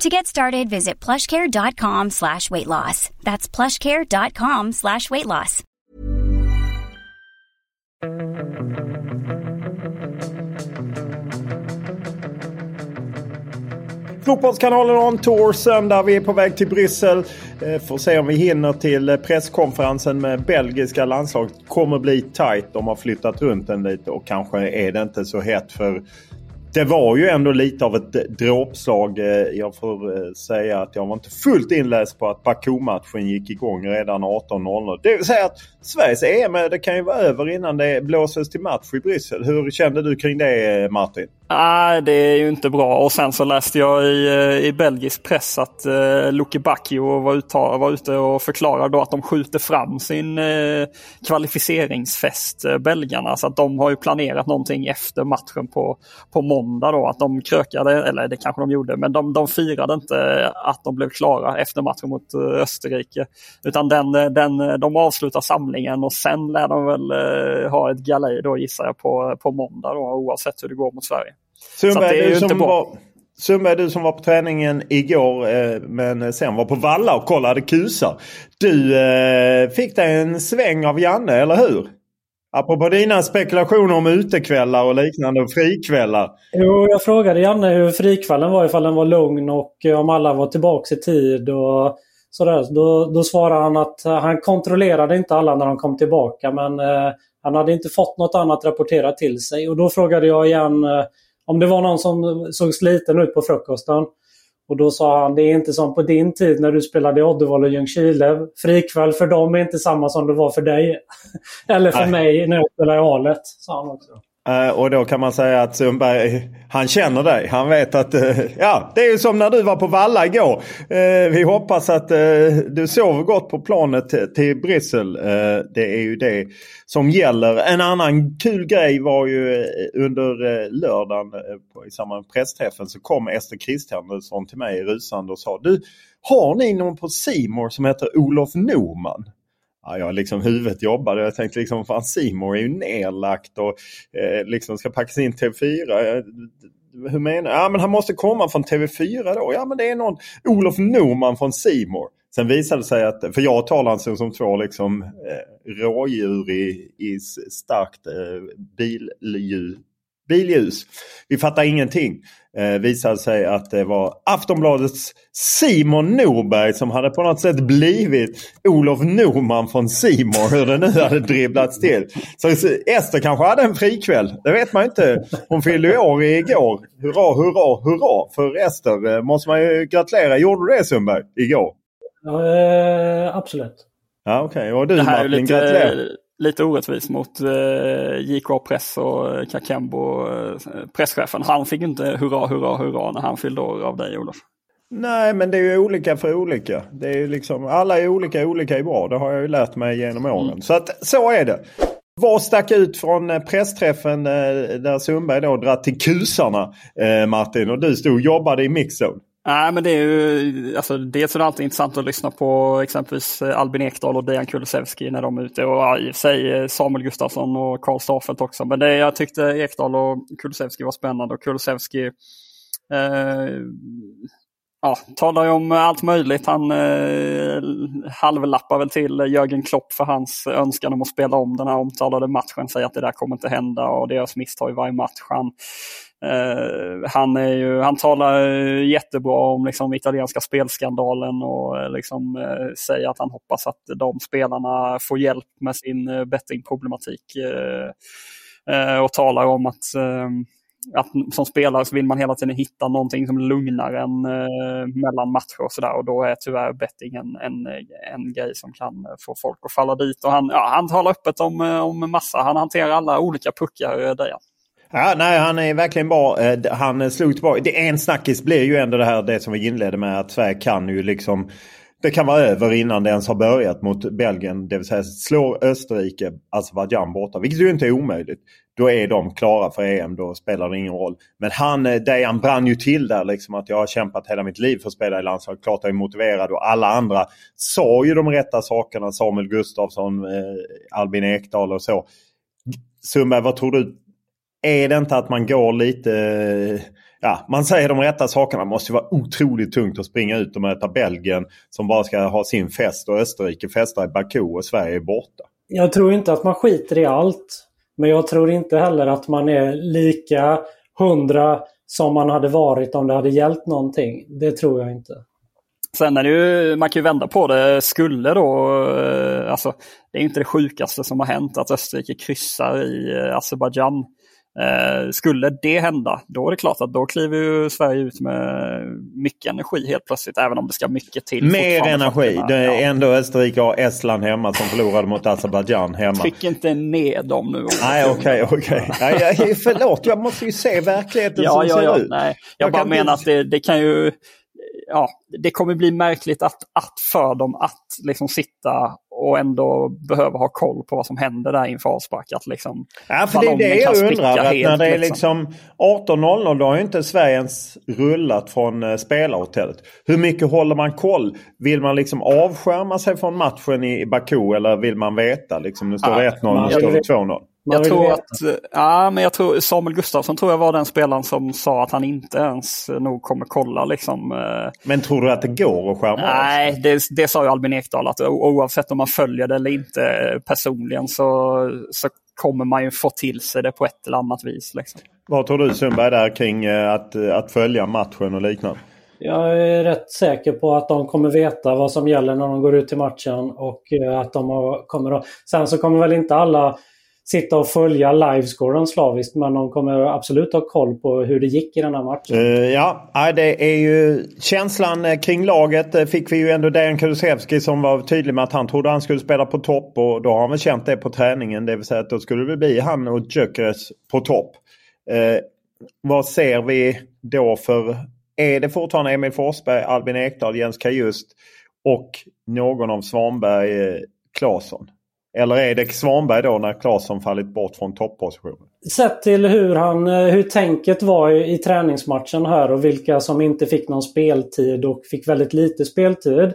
To get started, visit plushcare.com slash weight loss. That's plushcare.com slash weight loss. Fotbollskanalen On Tour söndag. Vi är på väg till Bryssel. Eh, får se om vi hinner till eh, presskonferensen med belgiska landslaget. Kommer bli tight. De har flyttat runt den lite och kanske är det inte så hett för det var ju ändå lite av ett eh, dråpslag. Eh, jag får eh, säga att jag var inte fullt inläst på att Baku-matchen gick igång redan 18.00. Det vill säga att Sveriges EM det kan ju vara över innan det blåses till match i Bryssel. Hur kände du kring det Martin? Nej, det är ju inte bra. Och sen så läste jag i, eh, i belgisk press att eh, Luke Bacchio var, ute, var ute och förklarade då att de skjuter fram sin eh, kvalificeringsfest, eh, belgarna. Så att de har ju planerat någonting efter matchen på, på måndag då. Att de krökade, eller det kanske de gjorde, men de, de firade inte att de blev klara efter matchen mot eh, Österrike. Utan den, eh, den, eh, de avslutar samlingen och sen lär de väl eh, ha ett galej då gissar jag på, på måndag då, oavsett hur det går mot Sverige. Sundberg, du som var, Sundberg, du som var på träningen igår eh, men sen var på Valla och kollade kusar. Du eh, fick dig en sväng av Janne, eller hur? Apropå dina spekulationer om utekvällar och liknande och frikvällar. Jo, jag frågade Janne hur frikvällen var, ifall den var lugn och om alla var tillbaka i tid. och sådär. Då, då svarade han att han kontrollerade inte alla när de kom tillbaka men eh, han hade inte fått något annat rapporterat till sig. Och då frågade jag igen eh, om det var någon som såg sliten ut på frukosten. Och då sa han, det är inte som på din tid när du spelade i Oddevall och Ljungskile. Frikväll för dem är inte samma som det var för dig. Eller för Nej. mig när jag spelade i Alet, sa han också. Eh, och då kan man säga att Sundberg, han känner dig. Han vet att, eh, ja det är ju som när du var på Valla igår. Eh, vi hoppas att du sover gott på planet till Bryssel. det är ju det som gäller. En annan kul grej var ju under lördagen i samband med pressträffen så kom Ester Kristiansson till mig rusande och sa du har ni någon på Simor som heter Olof Norman? Ja, jag liksom huvudet jobbade. Jag tänkte liksom fan Simor är ju nedlagt och eh, liksom ska packas in TV4. Eh, hur menar du? Ja men han måste komma från TV4 då. Ja men det är någon Olof Norman från Simor. Sen visade det sig att, för jag talar alltså som två liksom eh, rådjur i, i starkt eh, billjud billjus. Vi fattar ingenting. Eh, visade sig att det var Aftonbladets Simon Norberg som hade på något sätt blivit Olof Norman från Simon hur det nu hade dribblats till. Så Ester kanske hade en frikväll. Det vet man inte. Hon fyllde år igår. Hurra, hurra, hurra för Ester. Eh, måste man ju gratulera. Gjorde du det Sundberg igår? Ja, eh, absolut. Ja, Okej, okay. och du Martin, lite... gratulerar lite orättvis mot eh, JK Press och eh, Kakembo, eh, presschefen. Han fick inte hurra, hurra, hurra när han fyllde år av dig Olof. Nej, men det är ju olika för olika. Det är liksom, alla är olika, olika är bra. Det har jag ju lärt mig genom åren. Mm. Så att så är det. Vad stack ut från eh, pressträffen eh, där Sundberg då dratt till kusarna Martin och du stod och jobbade i mixzone? Nej, men det är ju, alltså, dels är det alltid intressant att lyssna på exempelvis eh, Albin Ekdal och Dejan Kulusevski när de är ute. Och ja, i och för sig eh, Samuel Gustafsson och Karl Starfelt också. Men det, jag tyckte Ekdal och Kulusevski var spännande och Kulusevski eh, ja, talar ju om allt möjligt. Han eh, halvlappar väl till Jörgen Klopp för hans önskan om att spela om den här omtalade matchen. Säger att det där kommer inte hända och det görs misstag i varje match. Han, Eh, han, är ju, han talar jättebra om liksom, italienska spelskandalen och eh, liksom, eh, säger att han hoppas att de spelarna får hjälp med sin bettingproblematik. Och talar om att att som spelare så vill man hela tiden hitta någonting som lugnar en mellan matcher och sådär. Och då är tyvärr betting en, en, en grej som kan få folk att falla dit. Och han, ja, han talar öppet om, om massa. Han hanterar alla olika puckar, Dejan. Ja, nej, han är verkligen bra. Eh, han slog tillbaka. Det en snackis blir ju ändå det här det som vi inledde med att Sverige kan ju liksom det kan vara över innan det ens har börjat mot Belgien. Det vill säga slår Österrike Azerbajdzjan borta, vilket ju inte är omöjligt. Då är de klara för EM, då spelar det ingen roll. Men han, eh, Dejan brann ju till där liksom att jag har kämpat hela mitt liv för att spela i landslaget. Klart jag är motiverad och alla andra sa ju de rätta sakerna. Samuel Gustafsson, eh, Albin Ekdal och så. Sundberg, vad tror du? Är det inte att man går lite ja, man säger de rätta sakerna. Det måste ju vara otroligt tungt att springa ut och möta Belgien som bara ska ha sin fest och Österrike festar i Baku och Sverige är borta. Jag tror inte att man skiter i allt. Men jag tror inte heller att man är lika hundra som man hade varit om det hade gällt någonting. Det tror jag inte. Sen är det ju, man kan ju vända på det, skulle då, eh, alltså det är inte det sjukaste som har hänt att Österrike kryssar i eh, Azerbajdzjan. Eh, skulle det hända, då är det klart att då kliver ju Sverige ut med mycket energi helt plötsligt. Även om det ska mycket till. Mer energi. Det är ja. ändå Österrike och Estland hemma som förlorade mot Azerbajdzjan hemma. Tryck inte ner dem nu. Nej, okej, okay, okej. Okay. Förlåt, jag måste ju se verkligheten ja, som ja, ser ja, ut. Nej. Jag, jag bara menar att det, det kan ju ja, det kommer bli märkligt att, att för dem att liksom sitta och ändå behöva ha koll på vad som händer där inför avspark. Att liksom ja, för det är det jag undrar. Att när det är liksom 18.00 då har ju inte Sverige ens rullat från uh, spelarhotellet. Hur mycket håller man koll? Vill man liksom avskärma sig från matchen i, i Baku eller vill man veta? Liksom, nu står det 1-0, nu står det 2-0. Jag tror att, ja, men jag tror Samuel Gustafsson tror jag var den spelaren som sa att han inte ens nog kommer kolla. Liksom. Eh. Men tror du att det går att skärma Nej, det, det sa ju Albin Ekdal att oavsett om man följer det eller inte personligen så, så kommer man ju få till sig det på ett eller annat vis. Liksom. Vad tror du Sundberg där kring eh, att, att följa matchen och liknande? Jag är rätt säker på att de kommer veta vad som gäller när de går ut till matchen och eh, att de kommer att... Sen så kommer väl inte alla sitta och följa livescoren slaviskt men de kommer absolut ha koll på hur det gick i den här matchen. Uh, ja, det är ju känslan eh, kring laget eh, fick vi ju ändå Dejan Kulusevski som var tydlig med att han trodde han skulle spela på topp och då har han väl känt det på träningen. Det vill säga att då skulle det bli han och Gyökeres på topp. Uh, vad ser vi då för... Är det fortfarande Emil Forsberg, Albin Ekdal, Jens Kajust och någon av Svanberg, Claesson? Eller är det Svanberg då när Claesson fallit bort från toppositionen? Sett till hur, han, eh, hur tänket var i, i träningsmatchen här och vilka som inte fick någon speltid och fick väldigt lite speltid.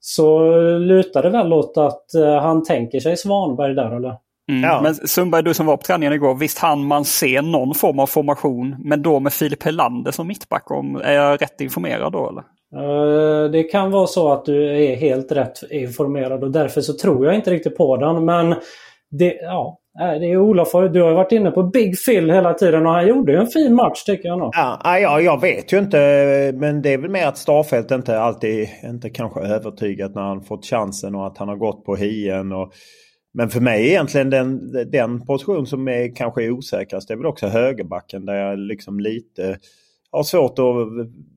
Så lutar det väl åt att uh, han tänker sig Svanberg där eller? Mm. Ja. Men Sundberg, du som var på träningen igår, visst hann man se någon form av formation, men då med Filip Helander som mittback. Om, är jag rätt informerad då eller? Eh, det kan vara så att du är helt rätt informerad och därför så tror jag inte riktigt på den. Men det, ja, eh, det är Olof, du har varit inne på Big Phil hela tiden och han gjorde ju en fin match tycker jag nog. Ja, ah, ja, jag vet ju inte men det är väl mer att Starfelt inte alltid, inte kanske övertygat när han fått chansen och att han har gått på hien. Och, men för mig egentligen den, den position som är kanske är osäkrast det är väl också högerbacken där jag liksom lite har svårt att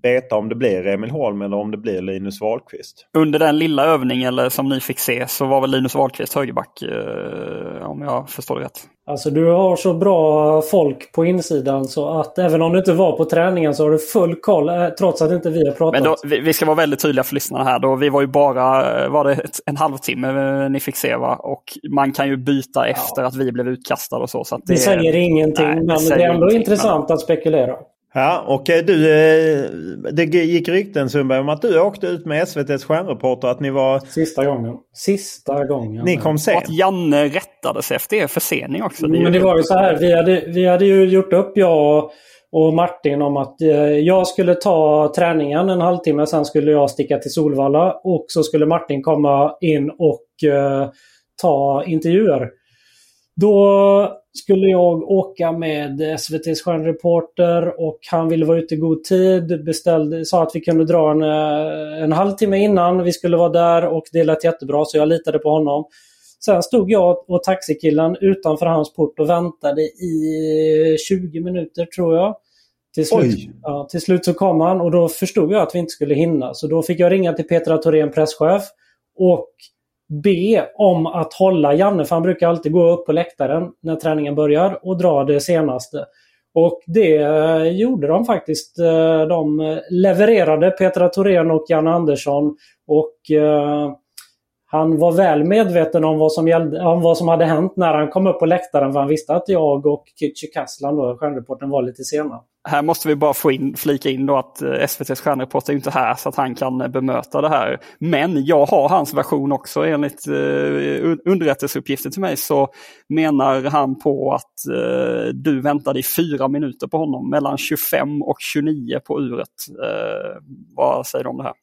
veta om det blir Emil Holm eller om det blir Linus Wahlqvist. Under den lilla övningen eller som ni fick se så var väl Linus Wahlqvist högerback eh, om jag förstår det rätt. Alltså du har så bra folk på insidan så att även om du inte var på träningen så har du full koll eh, trots att inte vi har pratat. Men då, vi, vi, ska vara väldigt tydliga för lyssnarna här. Då. Vi var ju bara var det en halvtimme eh, ni fick se va? Och man kan ju byta efter ja. att vi blev utkastade och så. så det, det säger ingenting nej, men det, det är ändå intressant men... att spekulera. Ja, och du, eh, det gick rykten Sundberg om att du åkte ut med SVTs stjärnreporter att ni var... Sista gången. Sista gången. Ni kom sent. Och att Janne rättades efter er försening också. Men det var ju så här, vi hade, vi hade ju gjort upp jag och Martin om att eh, jag skulle ta träningen en halvtimme, sen skulle jag sticka till Solvalla och så skulle Martin komma in och eh, ta intervjuer. Då skulle jag åka med SVTs stjärnreporter och han ville vara ute i god tid. Beställde, sa att vi kunde dra en, eh, en halvtimme innan vi skulle vara där och det lät jättebra så jag litade på honom. Sen stod jag och taxikillen utanför hans port och väntade i 20 minuter tror jag. Till slut, ja, till slut så kom han och då förstod jag att vi inte skulle hinna. Så då fick jag ringa till Petra Thorén, presschef. Och be om att hålla Janne, för han brukar alltid gå upp på läktaren när träningen börjar och dra det senaste. Och det eh, gjorde de faktiskt. Eh, de levererade Petra Thorén och Janne Andersson. Och eh, han var väl medveten om vad, som gällde, om vad som hade hänt när han kom upp på läktaren för han visste att jag och Kücü Kaslan, stjärnreportern, var lite sena. Här måste vi bara få in, flika in då att eh, SVTs stjärnreporter är inte här så att han kan eh, bemöta det här. Men jag har hans version också enligt eh, underrättelseuppgifter till mig så menar han på att eh, du väntade i fyra minuter på honom mellan 25 och 29 på uret. Eh, vad säger du om det här?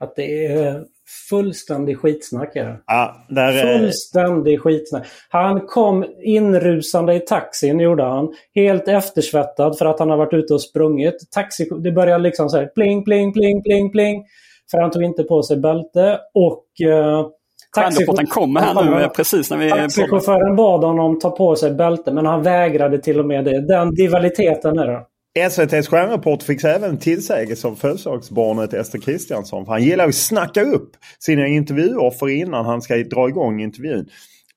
Att det är eh, fullständig skitsnack. Är Ja, där är... Fullständig skitsnack. Han kom inrusande i taxin, gjorde han. Helt eftersvettad för att han har varit ute och sprungit. Taxi, det började liksom så här pling, pling, pling, pling, pling. För han tog inte på sig bälte och... Uh, Stjärnreportern kommer här nu precis när vi... Taxichauffören bad honom ta på sig bälte men han vägrade till och med det. Den rivaliteten är det. SVTs stjärnrapport fick även tillsägelse av födelsedagsbarnet Ester Kristiansson. För han gillar att snacka upp sina intervjuoffer innan han ska dra igång intervjun.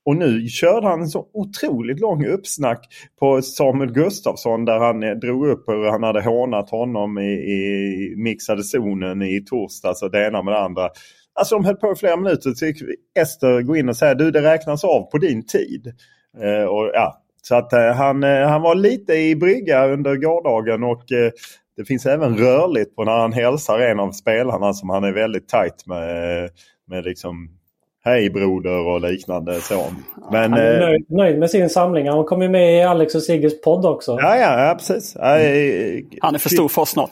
Och nu körde han en så otroligt lång uppsnack på Samuel Gustafsson där han eh, drog upp hur han hade hånat honom i, i mixade zonen i torsdags och det ena med det andra. Alltså de höll på i flera minuter. Så fick Ester gå in och säga du det räknas av på din tid. Eh, och ja, så att eh, han, eh, han var lite i brygga under gårdagen och eh, det finns även rörligt på när han hälsar en av spelarna som han är väldigt tajt med. med liksom Hej broder och liknande så. Men, han är nöjd, nöjd, med sin samling. Han kommer med i Alex och Sigges podd också. Ja, ja, ja precis. Han är för stor för oss snart.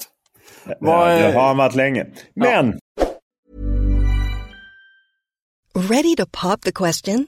Ja, det har han varit länge. Men... Ready to pop the question?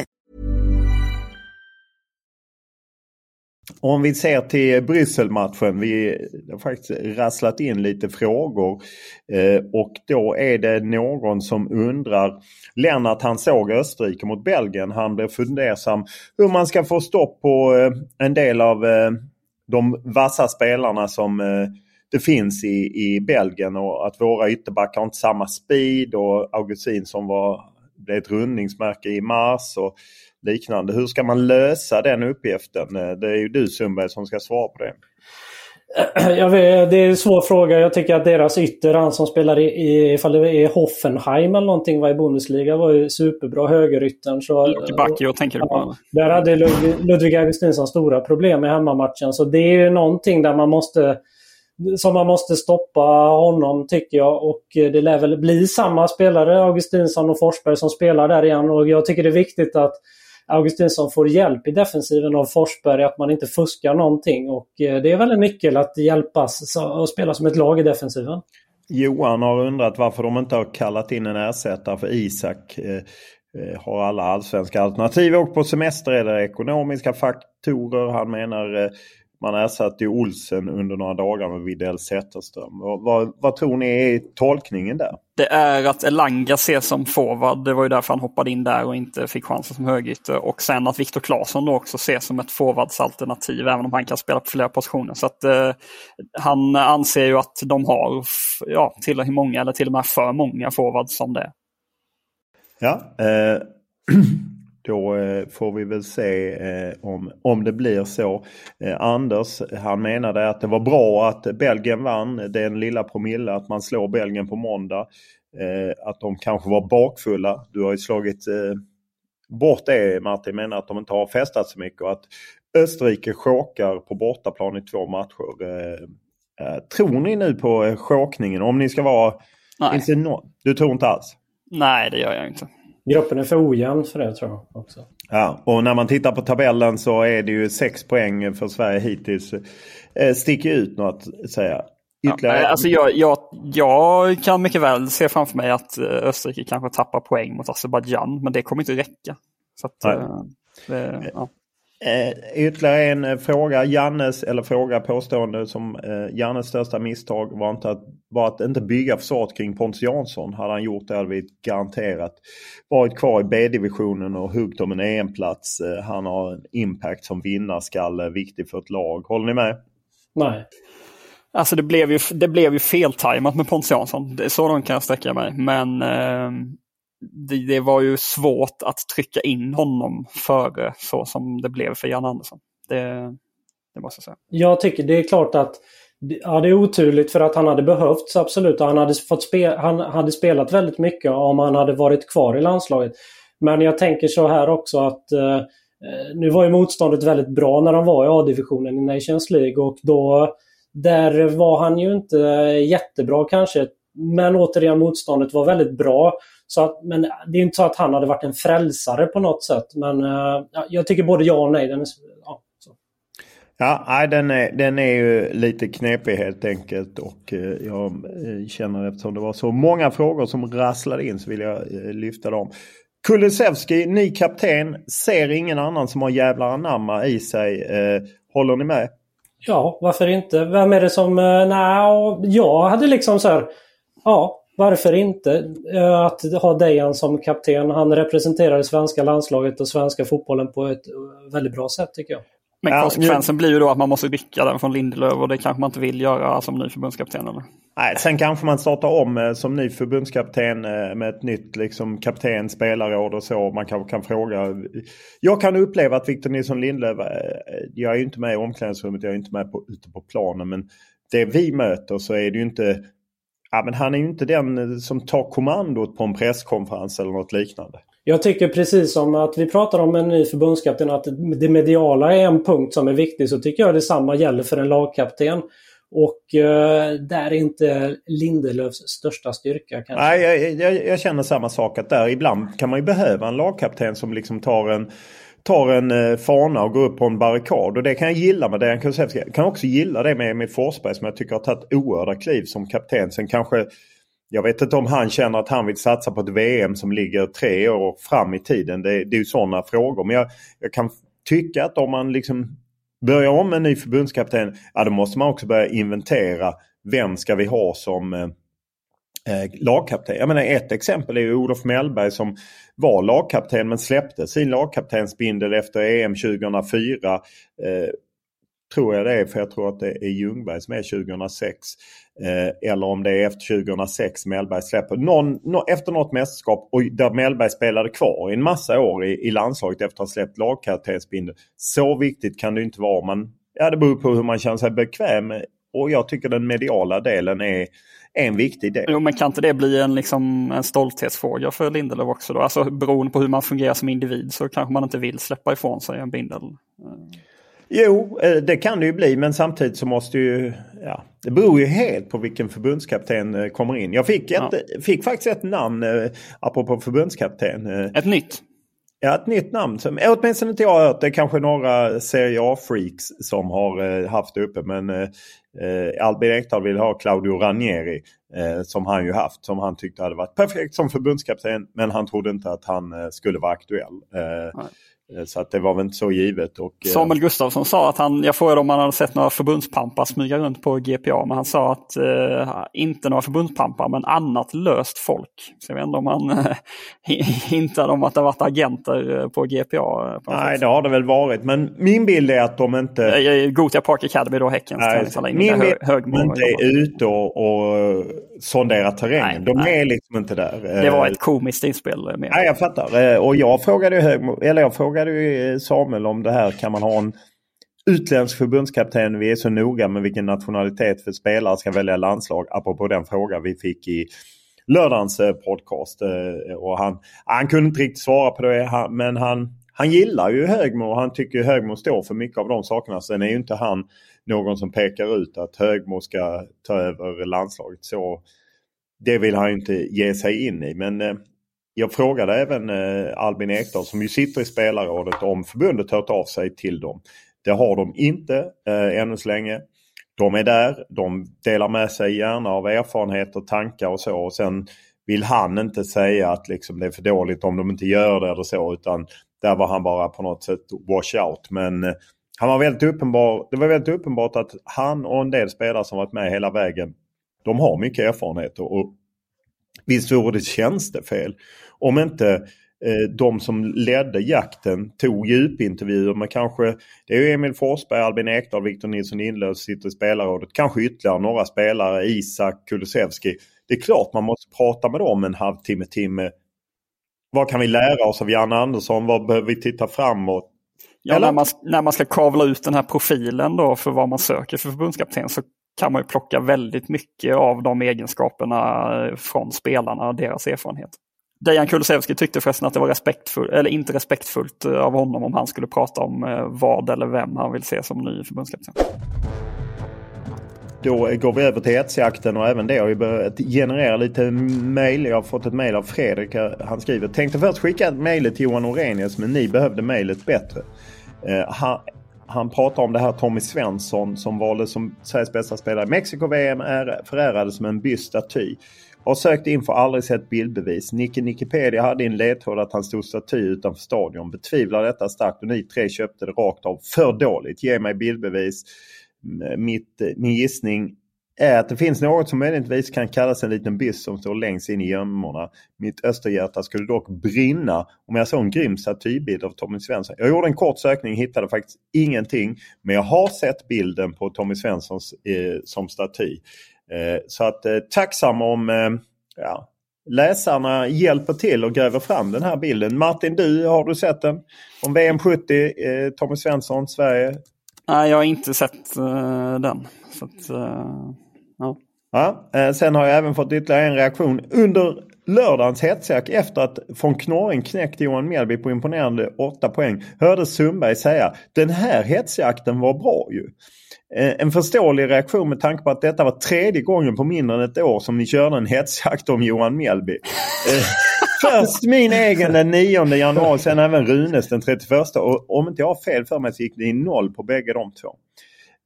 Om vi ser till Brysselmatchen. Vi har faktiskt rasslat in lite frågor. Eh, och då är det någon som undrar. Lennart han såg Österrike mot Belgien. Han blev fundersam hur man ska få stopp på eh, en del av eh, de vassa spelarna som eh, det finns i, i Belgien och att våra ytterbackar har inte samma speed och Augustin som var blev ett rundningsmärke i mars. Och liknande. Hur ska man lösa den uppgiften? Eh, det är ju du Sundberg som ska svara på det. Jag vet, det är en svår fråga. Jag tycker att deras ytter, han som spelar i, i ifall det är Hoffenheim eller någonting var i Bundesliga, var ju superbra. Högeryttern. Lucky Bacchio tänker du på? Ja, där hade Ludvig Augustinsson stora problem i hemmamatchen. Så det är ju någonting där man måste som man måste stoppa honom tycker jag. Och eh, det lär väl bli samma spelare, Augustinsson och Forsberg, som spelar där igen. Och jag tycker det är viktigt att Augustinsson får hjälp i defensiven av Forsberg, att man inte fuskar någonting. Och eh, det är väl en nyckel att hjälpas och spela som ett lag i defensiven. Johan har undrat varför de inte har kallat in en ersättare för Isak. Eh, har alla allsvenska alternativ åkt på semester? Är det ekonomiska faktorer? Han menar man ersatte ju Olsen under några dagar med Widell Zetterström. Vad, vad, tror ni är tolkningen där? Det är att Elanga ses som forward. Det var ju därför han hoppade in där och inte fick chansen som högytter. Och sen att Viktor Claesson då också ses som ett forwardsalternativ även om han kan spela på flera positioner. Så att eh, han anser ju att de har ja, tillräckligt många eller till och med för många forwards som det är. Ja, eh, Då eh, får vi väl se eh, om, om det blir så. Eh, Anders han menade att det var bra att Belgien vann. Den lilla promille att man slår Belgien på måndag. Att de kanske var bakfulla. Du har ju slagit bort det Martin, menar att de inte har festat så mycket och att Österrike chokar på bortaplan i två matcher. Tror ni nu på chokningen? Om ni ska vara... Nej. Du tror inte alls? Nej, det gör jag inte. Gruppen är för ojämn för det tror jag också. Ja, och när man tittar på tabellen så är det ju sex poäng för Sverige hittills. Eh, sticker ut något säga. Ytterligare... Ja, alltså jag, jag, jag kan mycket väl se framför mig att eh, Österrike kanske tappar poäng mot Azerbajdzjan, men det kommer inte räcka. Så att, eh, det, ja. Eh, ytterligare en eh, fråga. Jannes, eller fråga påstående som eh, Jannes största misstag var, inte att, var att inte bygga försvaret kring Pontus Jansson. Hade han gjort det hade vi garanterat varit kvar i B-divisionen och huggit om en EM-plats. Eh, han har en impact som vinnarskalle, viktig för ett lag. Håller ni med? Nej. Alltså det blev ju, det blev ju feltajmat med Pontus Jansson. Så långt kan jag sträcka mig. Men eh, det, det, var ju svårt att trycka in honom före så som det blev för Jan Andersson. Det, det måste jag säga. Jag tycker det är klart att Ja, det är oturligt för att han hade behövts absolut. Han hade, fått spe, han hade spelat väldigt mycket om han hade varit kvar i landslaget. Men jag tänker så här också att eh, nu var ju motståndet väldigt bra när han var i A-divisionen i Nations League och då där var han ju inte jättebra kanske. Men återigen motståndet var väldigt bra. Så att, men det är inte så att han hade varit en frälsare på något sätt. Men uh, jag tycker både ja och nej. Den är, ja, så. Ja, nej, den, är, den är ju lite knepig helt enkelt och eh, jag eh, känner eftersom det var så många frågor som rasslade in så vill jag lyfta dem. Kulusevski, ny kapten, ser ingen annan som har jävlar anamma i sig. håller ni med? Ja, varför inte? Vem är det som... Nej, jag hade liksom så här... Ja, varför inte? Eh, att ha Dejan som kapten. Han representerar det svenska landslaget och svenska fotbollen på ett eh, väldigt bra sätt tycker jag. Men konsekvensen blir ju då att man måste rycka den från Lindelöf och det kanske man inte vill göra som ny förbundskapten. Eller? Nej, sen kanske man startar om eh, som ny förbundskapten med ett nytt liksom, kapten, spelarråd och så. Man kanske kan fråga. Jag kan uppleva att Victor Nilsson Lindelöf, jag är ju inte med i omklädningsrummet, jag är inte med på, ute på planen. Men det vi möter så är det ju inte Ja, men han är ju inte den som tar kommandot på en presskonferens eller något liknande. Jag tycker precis som att vi pratar om en ny förbundskapten att det mediala är en punkt som är viktig så tycker jag detsamma gäller för en lagkapten. Och eh, där är inte Lindelöfs största styrka. Kanske. Nej, jag, jag, jag, känner samma sak att där ibland kan man ju behöva en lagkapten som liksom tar en tar en eh, fana och går upp på en barrikad. Och det kan jag gilla med Dejan Kulusevski. Jag kan också gilla det med Emil Forsberg som jag tycker har tagit oerhörda kliv som kapten. Sen kanske jag vet inte om han känner att han vill satsa på ett VM som ligger tre år fram i tiden. Det, det är ju sådana frågor. Men jag, jag, kan tycka att om man liksom börjar om med en ny förbundskapten, ja då måste man också börja inventera vem ska vi ha som eh, eh, lagkapten. Jag menar ett exempel är ju Olof Mellberg som var lagkapten men släppte sin lagkaptensbindel efter EM 2004. Eh, tror jag det är för jag tror att det är Ljungberg som är 2006. Eh, eller om det är efter 2006 Mellberg släpper. Någon, no, efter något mästerskap och där Mellberg spelade kvar i en massa år i, i landslaget efter att ha släppt lagkaptensbindeln. Så viktigt kan det inte vara. Man, ja, det beror på hur man känner sig bekväm och jag tycker den mediala delen är en viktig del. Jo, men kan inte det bli en, liksom, en stolthetsfråga för Lindelöf också? Då? Alltså beroende på hur man fungerar som individ så kanske man inte vill släppa ifrån sig en bindel. Jo, eh, det kan det ju bli men samtidigt så måste ju... Ja, det beror ju helt på vilken förbundskapten eh, kommer in. Jag fick, ett, ja. fick faktiskt ett namn eh, apropå förbundskapten. Ett nytt? Ja, ett nytt namn. Som, åtminstone inte jag har hört. Det är kanske några Serie A-freaks som har haft det uppe. Men eh, Albin Ekdal vill ha Claudio Ranieri. Eh, som han ju haft. Som han tyckte hade varit perfekt som förbundskapten. Men han trodde inte att han eh, skulle vara aktuell. Eh, så att det var väl inte så givet. Och, eh, Samuel Gustafsson sa att han, jag frågade om han hade sett några förbundspampar smyga runt på GPA, men han sa att eh, inte några förbundspampar, men annat löst folk. Så jag vet inte om han eh, hintade om att det varit agenter eh, på GPA. På Nej, det har det väl varit, men min bild är att de inte... Gotia Park Academy då, Häckens Nej, Min bild är att de inte är ute och, och sonderar terrängen. de nej. är liksom inte där. Det var ett komiskt inspel. Med. Nej, jag fattar. Och jag frågade, hög, eller jag frågade frågade ju Samuel om det här. Kan man ha en utländsk förbundskapten? Vi är så noga med vilken nationalitet för spelare ska välja landslag. Apropå den fråga vi fick i lördagens eh, podcast. Eh, och han, han kunde inte riktigt svara på det men han, han gillar ju Högmo och han tycker Högmo står för mycket av de sakerna. Sen är ju inte han någon som pekar ut att Högmo ska ta över landslaget. Så det vill han inte ge sig in i. Men eh, jag frågade även eh, Albin Ekdal som ju sitter i spelarrådet om förbundet hört av sig till dem. Det har de inte eh, ännu så länge. De är där, de delar med sig gärna av erfarenheter, tankar och så. Och sen vill han inte säga att liksom det är för dåligt om de inte gör det eller så. Utan där var han bara på något sätt wash out. Men eh, han var väldigt uppenbar, det var väldigt uppenbart att han och en del spelare som varit med hela vägen. De har mycket erfarenheter och Visst vore det tjänstefel om inte eh, de som ledde jakten tog djupintervjuer med kanske, det är Emil Forsberg, Albin Ekdal, Victor Nilsson Lindlöf sitter i spelarrådet. Kanske ytterligare några spelare, Isak Kulusevski. Det är klart man måste prata med dem en halvtimme, timme. Vad kan vi lära oss av Janne Andersson? Vad behöver vi titta framåt? Ja, när man, när man ska kavla ut den här profilen då för vad man söker för förbundskapten så kan man ju plocka väldigt mycket av de egenskaperna eh, från spelarna deras erfarenhet. Dejan Kulusevski tyckte förresten att det var respektfullt, eller inte respektfullt eh, av honom om han skulle prata om eh, vad eller vem han vill se som ny förbundskapten. Då går vi över till hetsjakten och även det har ju börjat generera lite mejl. Jag har fått ett mejl av Fredrik. Han skriver Tänkte först skicka mejlet till Johan Orenius men ni behövde mejlet bättre. Han, pratar om det här Tommy Svensson som valdes som Sveriges bästa spelare i Mexiko-VM är förärades som en bystaty. Har sökt in för aldrig sett bildbevis. Nicke Nickepedia hade i en ledtråd att han stod staty utanför stadion. Betvivlar detta starkt och ni tre köpte det rakt av. För dåligt. Ge mig bildbevis. Mitt, min gissning är att det finns något som möjligtvis kan kallas en liten byst som står längst in i gömmorna. Mitt österhjärta skulle dock brinna om jag såg en grym statybild av Tommy Svensson. Jag gjorde en kort sökning hittade faktiskt ingenting. Men jag har sett bilden på Tommy Svensson eh, som staty. Eh, så att eh, tacksam om eh, ja, läsarna hjälper till och gräver fram den här bilden. Martin, du har du sett den? Om VM 70, eh, Tommy Svensson, Sverige? Nej, jag har inte sett uh, den. Så att, eh, ja. Ja, eh, sen har jag även fått ytterligare en reaktion under lördagens hetsjakt efter att von Knorring knäckte Johan Mjällby på imponerande 8 poäng. Hörde Sundberg säga den här hetsjakten var bra ju. Eh, en förståelig reaktion med tanke på att detta var tredje gången på mindre än ett år som ni körde en hetsjakt om Johan Mjällby. Eh, först min egen den 9 januari, sen även Runes den 31. Och om inte jag har fel för mig så gick det i noll på bägge de två.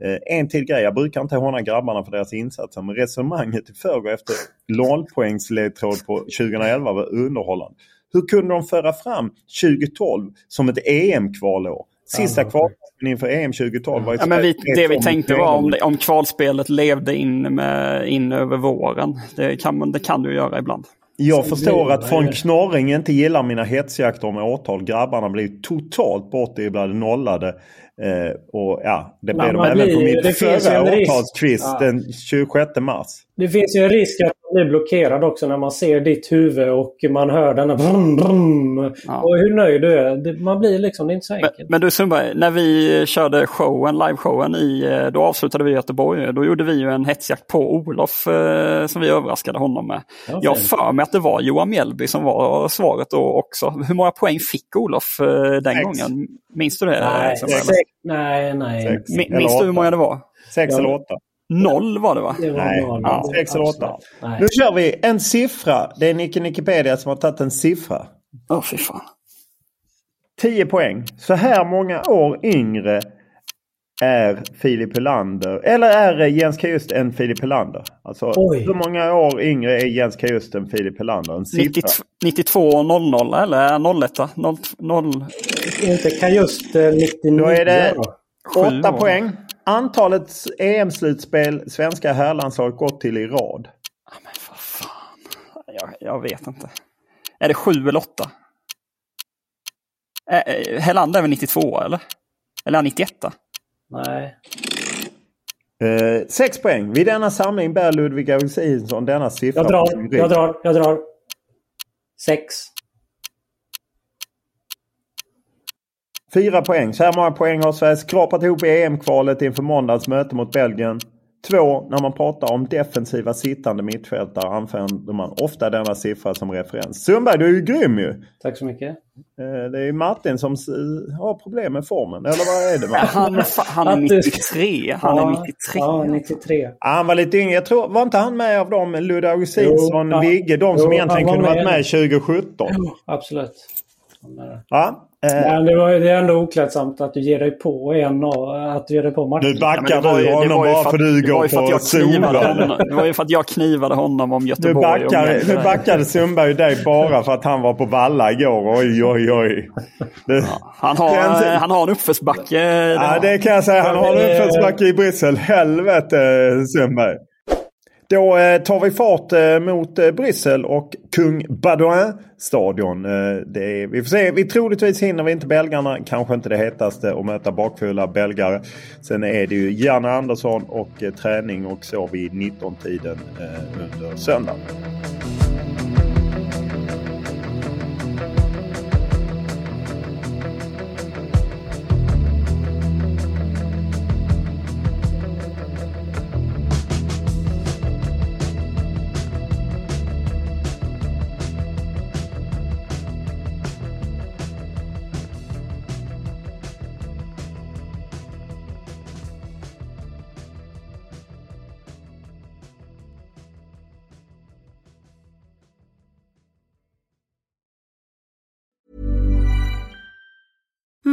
Eh, en till grej, jag brukar inte håna grabbarna för deras insatser men resonemanget i förrgår efter nollpoängsledtråd på 2011 var underhållande. Hur kunde de föra fram 2012 som ett EM-kvalår? Sista kvalet inför EM 2012 var ja, men vi, Det vi tänkte var om, om kvalspelet levde in, med, in över våren. Det kan, det kan du göra ibland. Jag förstår att von Knorring inte gillar mina hetsjakter med årtal. Grabbarna blir totalt bortdribblade, nollade. Eh, och ja, det blev de även på mitt förra årtalsquiz ja. den 26 mars. Det finns ju en risk att blir blockerad också när man ser ditt huvud och man hör den här brum, brum, Ja. Och hur nöjd du är. Man blir liksom, det är inte så Men, enkelt. men du Sundberg, när vi körde showen, liveshowen, i, eh, då avslutade vi i Göteborg. Då gjorde vi ju en hetsjakt på Olof eh, som vi överraskade honom med. Ja, Jag för mig att det var Johan Mjällby som var svaret då också. Hur många poäng fick Olof eh, den Sex. gången? Minns du det? Nej, sex, nej, nej. Sex. Minns du hur många det var? Sex eller åtta? Noll var det va? Det var Nej, noll. ja, sex eller åtta. Absolut. Nej. Nu kör vi en siffra. Det är Nicke Nikipedia som har tagit en siffra. Åh fy fan. 10 poäng. Så här många år yngre är Filip Helander, eller är Jens Kajust än Filip Helander? Alltså Oj. hur många år yngre är Jens Kajust än Filip Helander? En siffra. 92, 92 00 eller 01? 0, 0, Inte kan just eh, 99 Då är det då. Sju 8 år. poäng. Antalet EM-slutspel svenska herrlandslaget gått till i rad. men vad fan. Jag, jag vet inte. Är det 7 eller 8? Eh, Helander är väl 92 eller? Eller är han 91? Nej. Eh, sex poäng. Vid denna samling bär Ludvig Augustinsson denna siffra Jag drar, jag drar, jag drar. Sex. Fyra poäng. Så här många poäng har Sverige skrapat ihop i EM-kvalet inför måndagens möte mot Belgien. Två, när man pratar om defensiva sittande mittfältare använder man ofta denna siffra som referens. Sundberg, du är ju grym ju! Tack så mycket. Eh, Det är ju Martin som s- har problem med formen. Eller vad är det? Va? Han, han är Att du- 93. Han är Ja, 93. Ja, 93. Ah, Han var lite yngre. Jag tror, var inte han med av dem? Ludde Augustinsson, Jo. Vigge, de som Jo, egentligen kunde varit med. med 2017. Absolut. Ja, eh, Men det, var, det är ändå oklädsamt att du ger dig på en och att du ger dig på Martin. nu backar Ja, du honom bara för att- du går på jag knivade solen. honom. Det var ju för att jag knivade honom om Nu, Göteborg. och backar, nu backade Sundberg dig bara för att han var på Valla igår. Oj, oj, oj. Det, Han har, Den- han har en uppförsbacke. det ja, det kan jag säga. Han har en uppförsbacke i Bryssel. Helvete Sundberg. Då eh, tar vi fart eh, mot eh, Bryssel och Kung Badouin-stadion. Eh, det är, vi får se. Vi troligtvis hinner vi inte belgarna. Kanske inte det hetaste att möta bakfulla belgare. Sen är det ju Janne Andersson och eh, träning och så vid 19-tiden eh, under söndagen.